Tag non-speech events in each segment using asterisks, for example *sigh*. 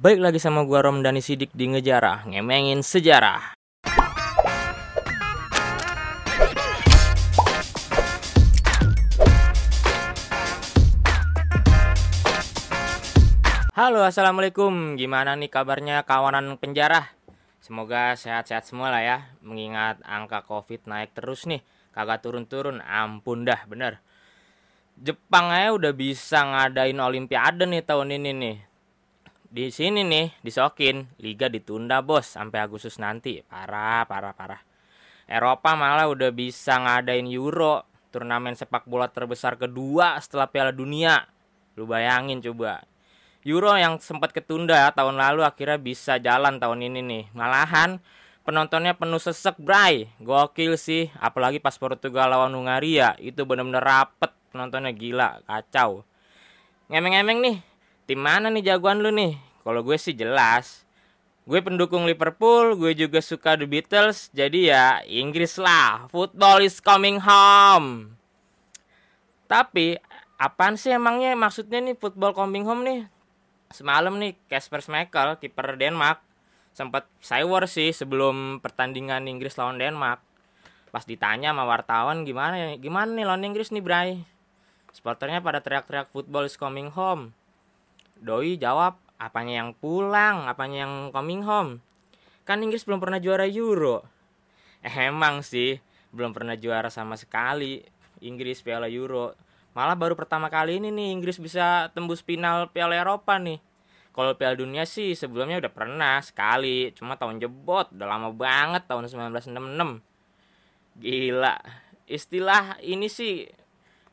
Baik lagi sama gua Rom Dani Sidik di Ngejarah, ngemengin sejarah. Halo, assalamualaikum. Gimana nih kabarnya kawanan penjara? Semoga sehat-sehat semua lah ya. Mengingat angka COVID naik terus nih, kagak turun-turun. Ampun dah, bener. Jepang aja udah bisa ngadain Olimpiade nih tahun ini nih. Di sini nih disokin, liga ditunda bos sampai Agustus nanti. Parah, parah, parah. Eropa malah udah bisa ngadain Euro, turnamen sepak bola terbesar kedua setelah Piala Dunia. Lu bayangin coba. Euro yang sempat ketunda tahun lalu akhirnya bisa jalan tahun ini nih. Malahan penontonnya penuh sesek, Bray. Gokil sih, apalagi pas Portugal lawan Hungaria, itu bener-bener rapet penontonnya gila, kacau. Ngemeng-ngemeng nih, tim mana nih jagoan lu nih? Kalau gue sih jelas. Gue pendukung Liverpool, gue juga suka The Beatles, jadi ya Inggris lah. Football is coming home. Tapi apaan sih emangnya maksudnya nih football coming home nih? Semalam nih Casper Schmeichel, kiper Denmark, sempat war sih sebelum pertandingan Inggris lawan Denmark. Pas ditanya sama wartawan gimana ya, gimana nih lawan Inggris nih Bray? Supporternya pada teriak-teriak football is coming home. Doi jawab, apanya yang pulang, apanya yang coming home. Kan Inggris belum pernah juara Euro. Eh, emang sih, belum pernah juara sama sekali Inggris Piala Euro. Malah baru pertama kali ini nih Inggris bisa tembus final Piala Eropa nih. Kalau Piala Dunia sih sebelumnya udah pernah sekali, cuma tahun jebot, udah lama banget tahun 1966. Gila. Istilah ini sih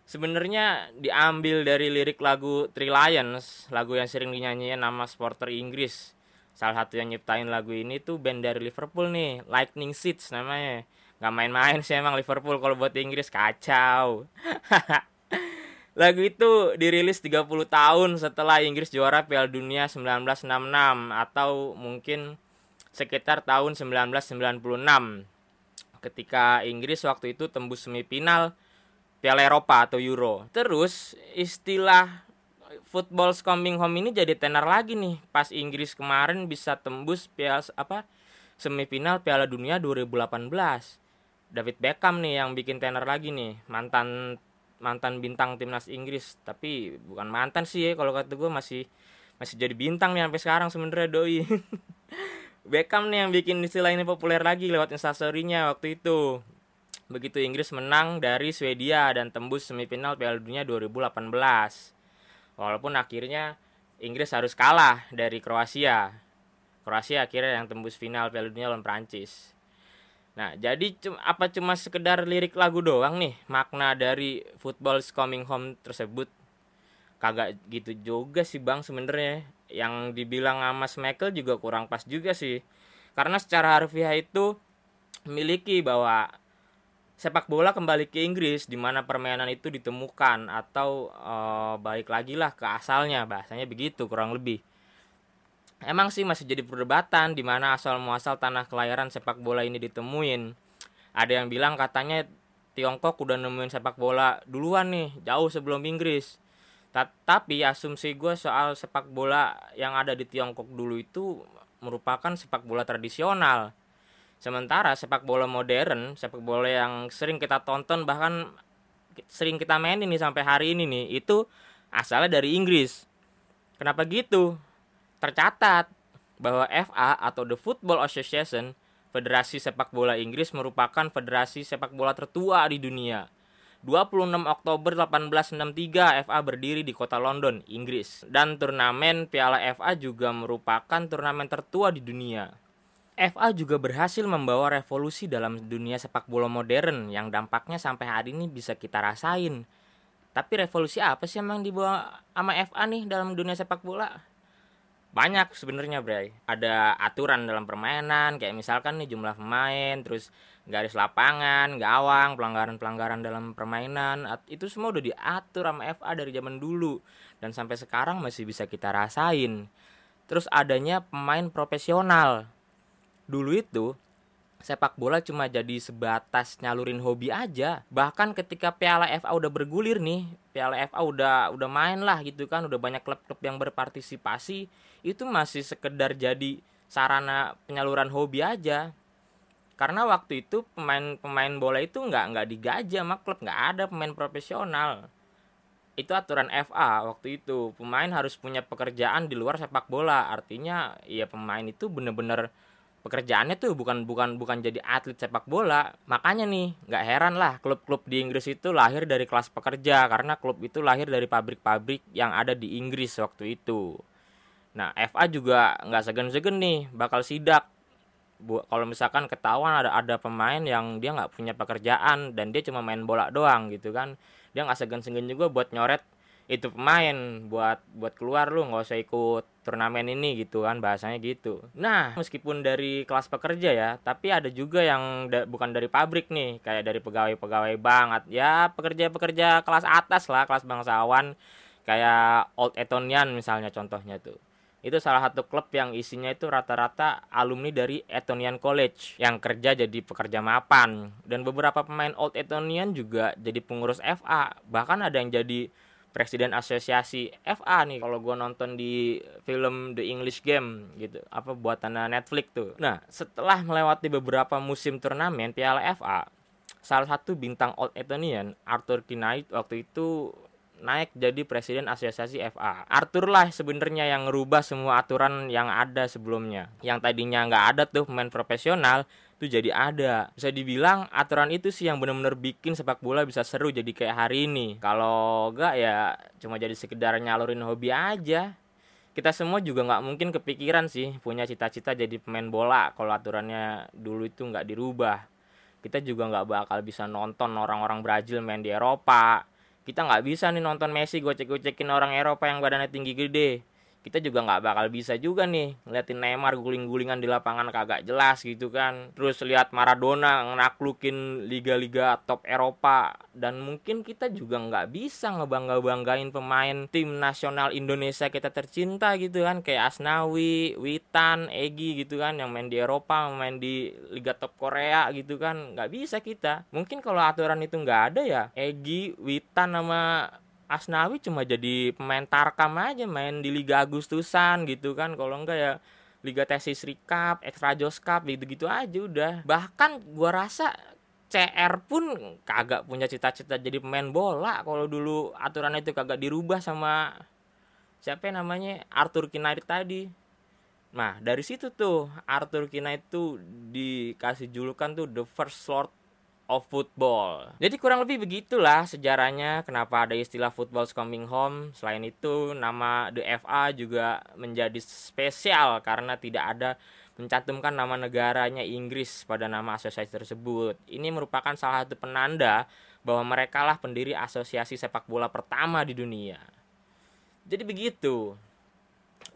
sebenarnya diambil dari lirik lagu Three Lions, lagu yang sering dinyanyiin nama supporter Inggris. Salah satu yang nyiptain lagu ini tuh band dari Liverpool nih, Lightning Seeds namanya. Gak main-main sih emang Liverpool kalau buat Inggris kacau. *laughs* Lagu itu dirilis 30 tahun setelah Inggris juara Piala Dunia 1966 atau mungkin sekitar tahun 1996 ketika Inggris waktu itu tembus semifinal Piala Eropa atau Euro. Terus istilah football coming home ini jadi tenar lagi nih. Pas Inggris kemarin bisa tembus piala apa semifinal Piala Dunia 2018. David Beckham nih yang bikin tenar lagi nih. Mantan mantan bintang timnas Inggris. Tapi bukan mantan sih ya kalau kata gue masih masih jadi bintang nih sampai sekarang sebenarnya doi. *laughs* Beckham nih yang bikin istilah ini populer lagi lewat instastorynya waktu itu begitu Inggris menang dari Swedia dan tembus semifinal Piala Dunia 2018 walaupun akhirnya Inggris harus kalah dari Kroasia Kroasia akhirnya yang tembus final Piala Dunia lawan Prancis Nah, jadi apa cuma sekedar lirik lagu doang nih makna dari football coming home tersebut? Kagak gitu juga sih Bang sebenarnya. Yang dibilang sama Michael juga kurang pas juga sih. Karena secara harfiah itu memiliki bahwa sepak bola kembali ke Inggris di mana permainan itu ditemukan atau e, balik lagi lah ke asalnya bahasanya begitu kurang lebih. Emang sih masih jadi perdebatan di mana asal muasal tanah kelahiran sepak bola ini ditemuin. Ada yang bilang katanya Tiongkok udah nemuin sepak bola duluan nih, jauh sebelum Inggris. Tapi asumsi gue soal sepak bola yang ada di Tiongkok dulu itu merupakan sepak bola tradisional. Sementara sepak bola modern, sepak bola yang sering kita tonton bahkan sering kita main ini sampai hari ini nih, itu asalnya dari Inggris. Kenapa gitu? tercatat bahwa FA atau The Football Association, Federasi Sepak Bola Inggris merupakan federasi sepak bola tertua di dunia. 26 Oktober 1863 FA berdiri di kota London, Inggris. Dan turnamen Piala FA juga merupakan turnamen tertua di dunia. FA juga berhasil membawa revolusi dalam dunia sepak bola modern yang dampaknya sampai hari ini bisa kita rasain. Tapi revolusi apa sih emang dibawa sama FA nih dalam dunia sepak bola? banyak sebenarnya Bray ada aturan dalam permainan kayak misalkan nih jumlah pemain terus garis lapangan gawang pelanggaran-pelanggaran dalam permainan itu semua udah diatur sama FA dari zaman dulu dan sampai sekarang masih bisa kita rasain terus adanya pemain profesional dulu itu sepak bola cuma jadi sebatas nyalurin hobi aja. Bahkan ketika Piala FA udah bergulir nih, Piala FA udah udah main lah gitu kan, udah banyak klub-klub yang berpartisipasi, itu masih sekedar jadi sarana penyaluran hobi aja. Karena waktu itu pemain pemain bola itu nggak nggak digaji sama klub nggak ada pemain profesional. Itu aturan FA waktu itu pemain harus punya pekerjaan di luar sepak bola. Artinya ya pemain itu bener-bener pekerjaannya tuh bukan bukan bukan jadi atlet sepak bola. Makanya nih nggak heran lah klub-klub di Inggris itu lahir dari kelas pekerja karena klub itu lahir dari pabrik-pabrik yang ada di Inggris waktu itu. Nah FA juga nggak segan-segan nih bakal sidak. Bu kalau misalkan ketahuan ada ada pemain yang dia nggak punya pekerjaan dan dia cuma main bola doang gitu kan. Dia nggak segan-segan juga buat nyoret itu pemain buat buat keluar lu nggak usah ikut turnamen ini gitu kan bahasanya gitu. Nah meskipun dari kelas pekerja ya tapi ada juga yang da bukan dari pabrik nih kayak dari pegawai-pegawai bank ya pekerja-pekerja kelas atas lah kelas bangsawan kayak Old Etonian misalnya contohnya tuh. Itu salah satu klub yang isinya itu rata-rata alumni dari Etonian College yang kerja jadi pekerja mapan. Dan beberapa pemain Old Etonian juga jadi pengurus FA bahkan ada yang jadi presiden asosiasi FA nih kalau gue nonton di film The English Game gitu apa buatan Netflix tuh. Nah setelah melewati beberapa musim turnamen Piala FA salah satu bintang Old Etonian Arthur Knight waktu itu naik jadi presiden asosiasi FA. Arthur lah sebenarnya yang ngerubah semua aturan yang ada sebelumnya. Yang tadinya nggak ada tuh pemain profesional, itu jadi ada. Bisa dibilang aturan itu sih yang benar-benar bikin sepak bola bisa seru jadi kayak hari ini. Kalau enggak ya cuma jadi sekedar nyalurin hobi aja. Kita semua juga nggak mungkin kepikiran sih punya cita-cita jadi pemain bola kalau aturannya dulu itu nggak dirubah. Kita juga nggak bakal bisa nonton orang-orang Brazil main di Eropa. Kita nggak bisa nih nonton Messi gocek-gocekin orang Eropa yang badannya tinggi gede kita juga nggak bakal bisa juga nih ngeliatin Neymar guling-gulingan di lapangan kagak jelas gitu kan. Terus lihat Maradona naklukin liga-liga top Eropa. Dan mungkin kita juga nggak bisa ngebangga-banggain pemain tim nasional Indonesia kita tercinta gitu kan. Kayak Asnawi, Witan, Egi gitu kan. Yang main di Eropa main di liga top Korea gitu kan. Nggak bisa kita. Mungkin kalau aturan itu nggak ada ya Egi, Witan sama Asnawi cuma jadi pemain tarkam aja main di Liga Agustusan gitu kan. Kalau enggak ya Liga Tesis Cup, Extra Jos Cup gitu-gitu aja udah. Bahkan gua rasa CR pun kagak punya cita-cita jadi pemain bola. Kalau dulu aturan itu kagak dirubah sama siapa namanya? Arthur Kinarit tadi. Nah dari situ tuh Arthur Kinarit tuh dikasih julukan tuh the first Lord of football. Jadi kurang lebih begitulah sejarahnya kenapa ada istilah football coming home. Selain itu nama The FA juga menjadi spesial karena tidak ada mencantumkan nama negaranya Inggris pada nama asosiasi tersebut. Ini merupakan salah satu penanda bahwa mereka lah pendiri asosiasi sepak bola pertama di dunia. Jadi begitu.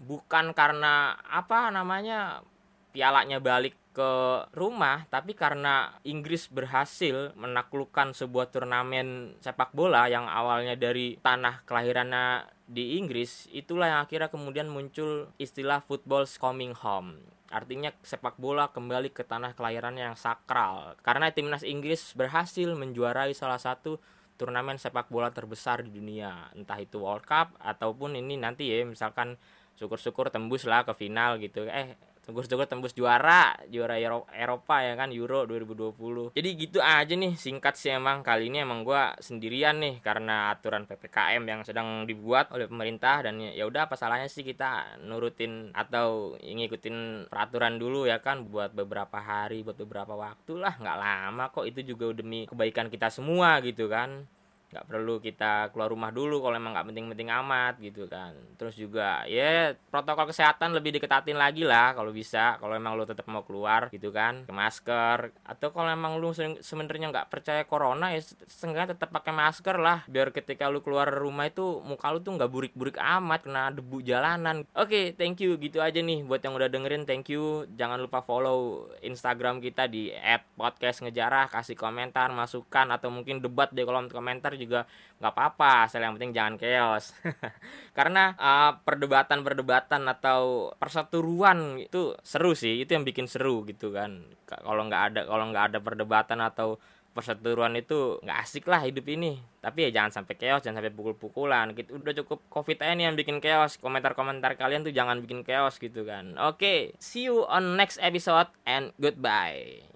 Bukan karena apa namanya pialanya balik ke rumah tapi karena Inggris berhasil menaklukkan sebuah turnamen sepak bola yang awalnya dari tanah kelahirannya di Inggris itulah yang akhirnya kemudian muncul istilah football coming home. Artinya sepak bola kembali ke tanah kelahirannya yang sakral. Karena timnas Inggris berhasil menjuarai salah satu turnamen sepak bola terbesar di dunia. Entah itu World Cup ataupun ini nanti ya misalkan syukur-syukur tembus lah ke final gitu. Eh syukur-syukur tembus juara juara Euro Eropa ya kan Euro 2020 jadi gitu aja nih singkat sih emang. Kali ini emang gue sendirian nih karena aturan ppkm yang sedang dibuat oleh pemerintah dan ya udah apa salahnya sih kita nurutin atau ngikutin peraturan dulu ya kan buat beberapa hari buat beberapa waktu lah. Nggak lama kok itu juga demi kebaikan kita semua gitu kan nggak perlu kita keluar rumah dulu kalau emang nggak penting-penting amat gitu kan. Terus juga ya protokol kesehatan lebih diketatin lagi lah kalau bisa. Kalau emang lu tetap mau keluar gitu kan ke masker. Atau kalau emang lu sebenarnya nggak percaya corona ya seenggaknya tetap pakai masker lah. Biar ketika lu keluar rumah itu muka lu tuh nggak burik-burik amat kena debu jalanan. Oke okay, thank you gitu aja nih buat yang udah dengerin thank you. Jangan lupa follow instagram kita di @podcast ngejarah kasih komentar masukan atau mungkin debat di kolom komentar juga nggak apa-apa asal yang penting jangan chaos. *laughs* Karena uh, perdebatan-perdebatan atau perseteruan itu seru sih itu yang bikin seru gitu kan. Kalau nggak ada kalau nggak ada perdebatan atau perseteruan itu nggak asik lah hidup ini. Tapi ya jangan sampai chaos jangan sampai pukul-pukulan gitu. Udah cukup covid ini yang bikin chaos. Komentar-komentar kalian tuh jangan bikin chaos gitu kan. Oke okay, see you on next episode and goodbye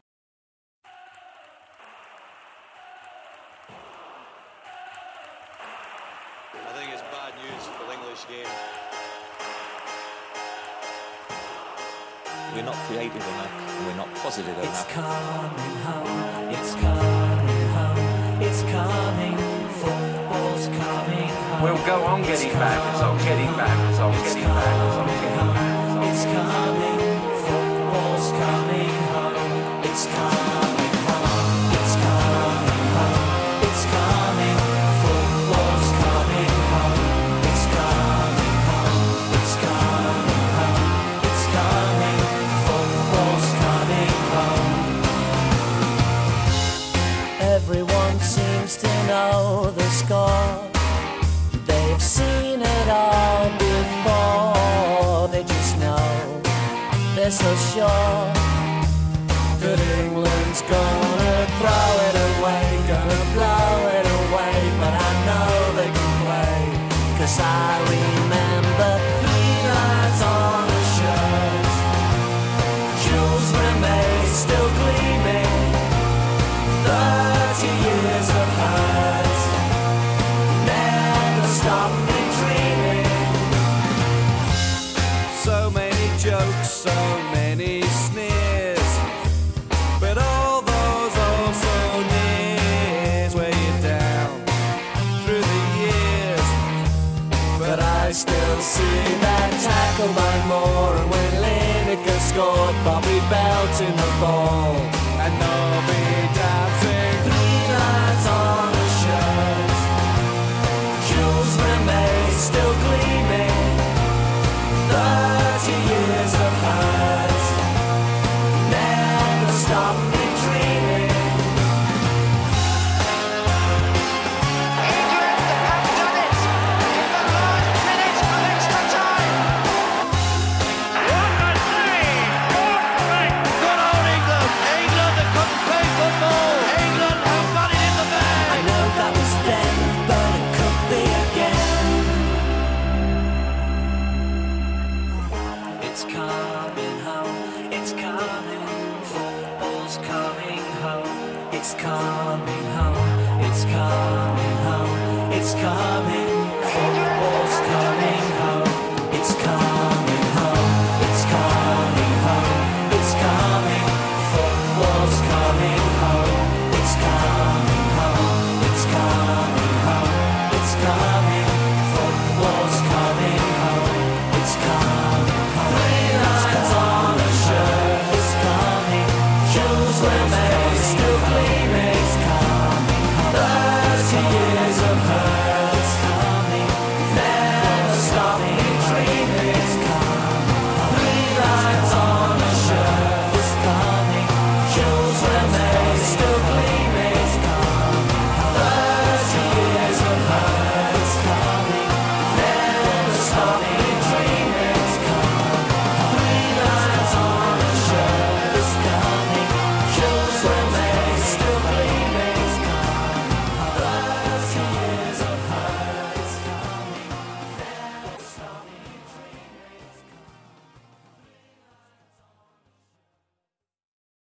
for the English game. We're not creative enough. We're not positive It's enough. coming home. It's coming home. It's coming. Football's coming home. We'll go on getting back, results, getting back, results, It's getting back, results, coming getting back. It's coming. Football's coming home. It's coming know the Still see that tackle by Moore, and when Lineker scored, Bobby Belt in the ball. And be dancing. Three lines on the shirt. Jules Rimet still it's coming home, it's coming home, it's coming,